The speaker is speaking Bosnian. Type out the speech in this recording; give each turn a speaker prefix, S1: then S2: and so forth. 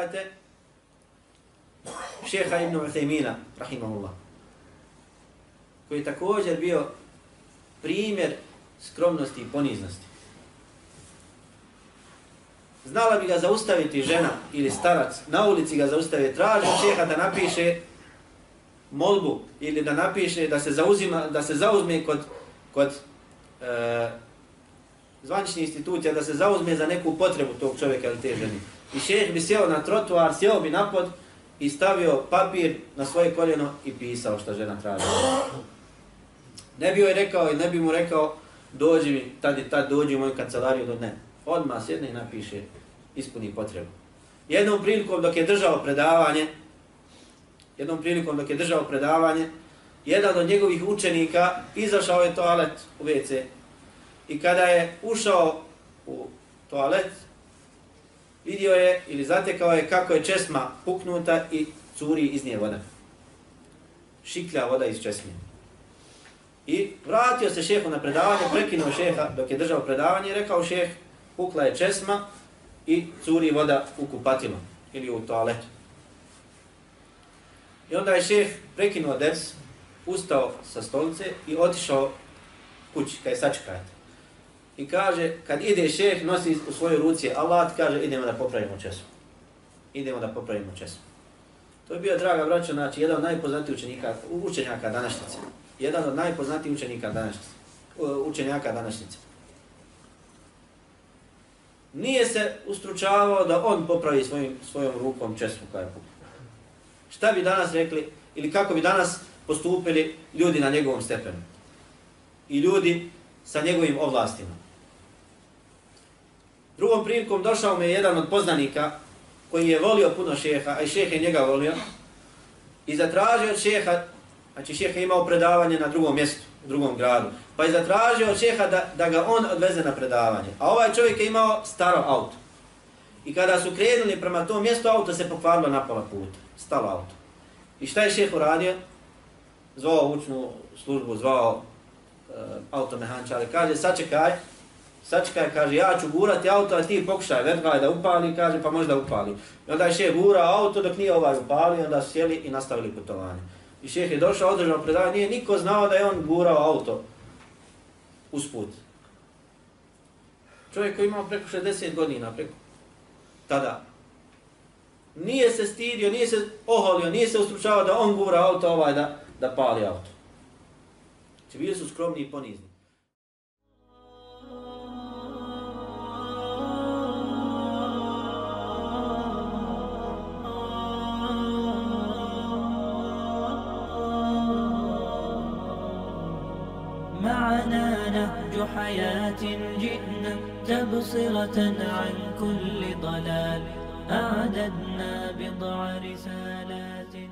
S1: pogledajte šeha Ibn Uthejmina, rahimahullah, koji je također bio primjer skromnosti i poniznosti. Znala bi ga zaustaviti žena ili starac, na ulici ga zaustavi, traži šeha da napiše molbu ili da napiše da se zauzima da se zauzme kod kod e, zvaničnih institucija da se zauzme za neku potrebu tog čovjeka ili te žene. I šejh bi sjeo na trotuar, sjeo bi napod i stavio papir na svoje koljeno i pisao što žena traži. Ne bi joj rekao i ne bi mu rekao dođi mi, tad i tad dođi u moju kancelariju, do ne. Odmah sjedne i napiše, ispuni potrebu. Jednom prilikom dok je držao predavanje, jednom prilikom dok je držao predavanje, jedan od njegovih učenika izašao je toalet u WC i kada je ušao u toalet, vidio je ili zatekao je kako je česma puknuta i curi iz nje voda. Šiklja voda iz česme. I vratio se šehu na predavanje, prekinuo šeha dok je držao predavanje i rekao šeh, pukla je česma i curi voda u kupatilo ili u toaletu. I onda je šeh prekinuo ders, ustao sa stolice i otišao kući, kaj sačekajte. I kaže, kad ide šeh, nosi u svojoj ruci alat, kaže, idemo da popravimo česmu. Idemo da popravimo česmu. To je bio, draga braća, znači, jedan od najpoznatijih učenika, učenjaka današnjice. Jedan od najpoznatijih učenika današnjice. Učenjaka današnjice. Nije se ustručavao da on popravi svojim, svojom rukom česmu koja je pukla. Šta bi danas rekli, ili kako bi danas postupili ljudi na njegovom stepenu? I ljudi sa njegovim ovlastima. Drugom prilikom došao me jedan od poznanika koji je volio puno šeha, a i šeha je njega volio, i zatražio od šeha, znači šeha je imao predavanje na drugom mjestu, u drugom gradu, pa je zatražio od šeha da, da ga on odveze na predavanje. A ovaj čovjek je imao staro auto. I kada su krenuli prema tom mjestu, auto se pokvarilo na pola puta. Stalo auto. I šta je šeh uradio? Zvao učnu službu, zvao e, automehančare. kaže, sačekaj, sačekaj, kaže, ja ću gurati auto, a ti pokušaj, vergaj da upali, kaže, pa možda upali. I onda je šeh gura auto dok nije ovaj upali, onda su sjeli i nastavili putovanje. I šeh je došao, održao predavanje, nije niko znao da je on gurao auto usput. Čovjek koji imao preko 60 godina, preko tada. Nije se stidio, nije se oholio, nije se ustručavao da on gura auto ovaj da, da pali auto. Znači bili su skromni i ponizni.
S2: حياة جئنا تبصرة عن كل ضلال. أعددنا بضع رسالات.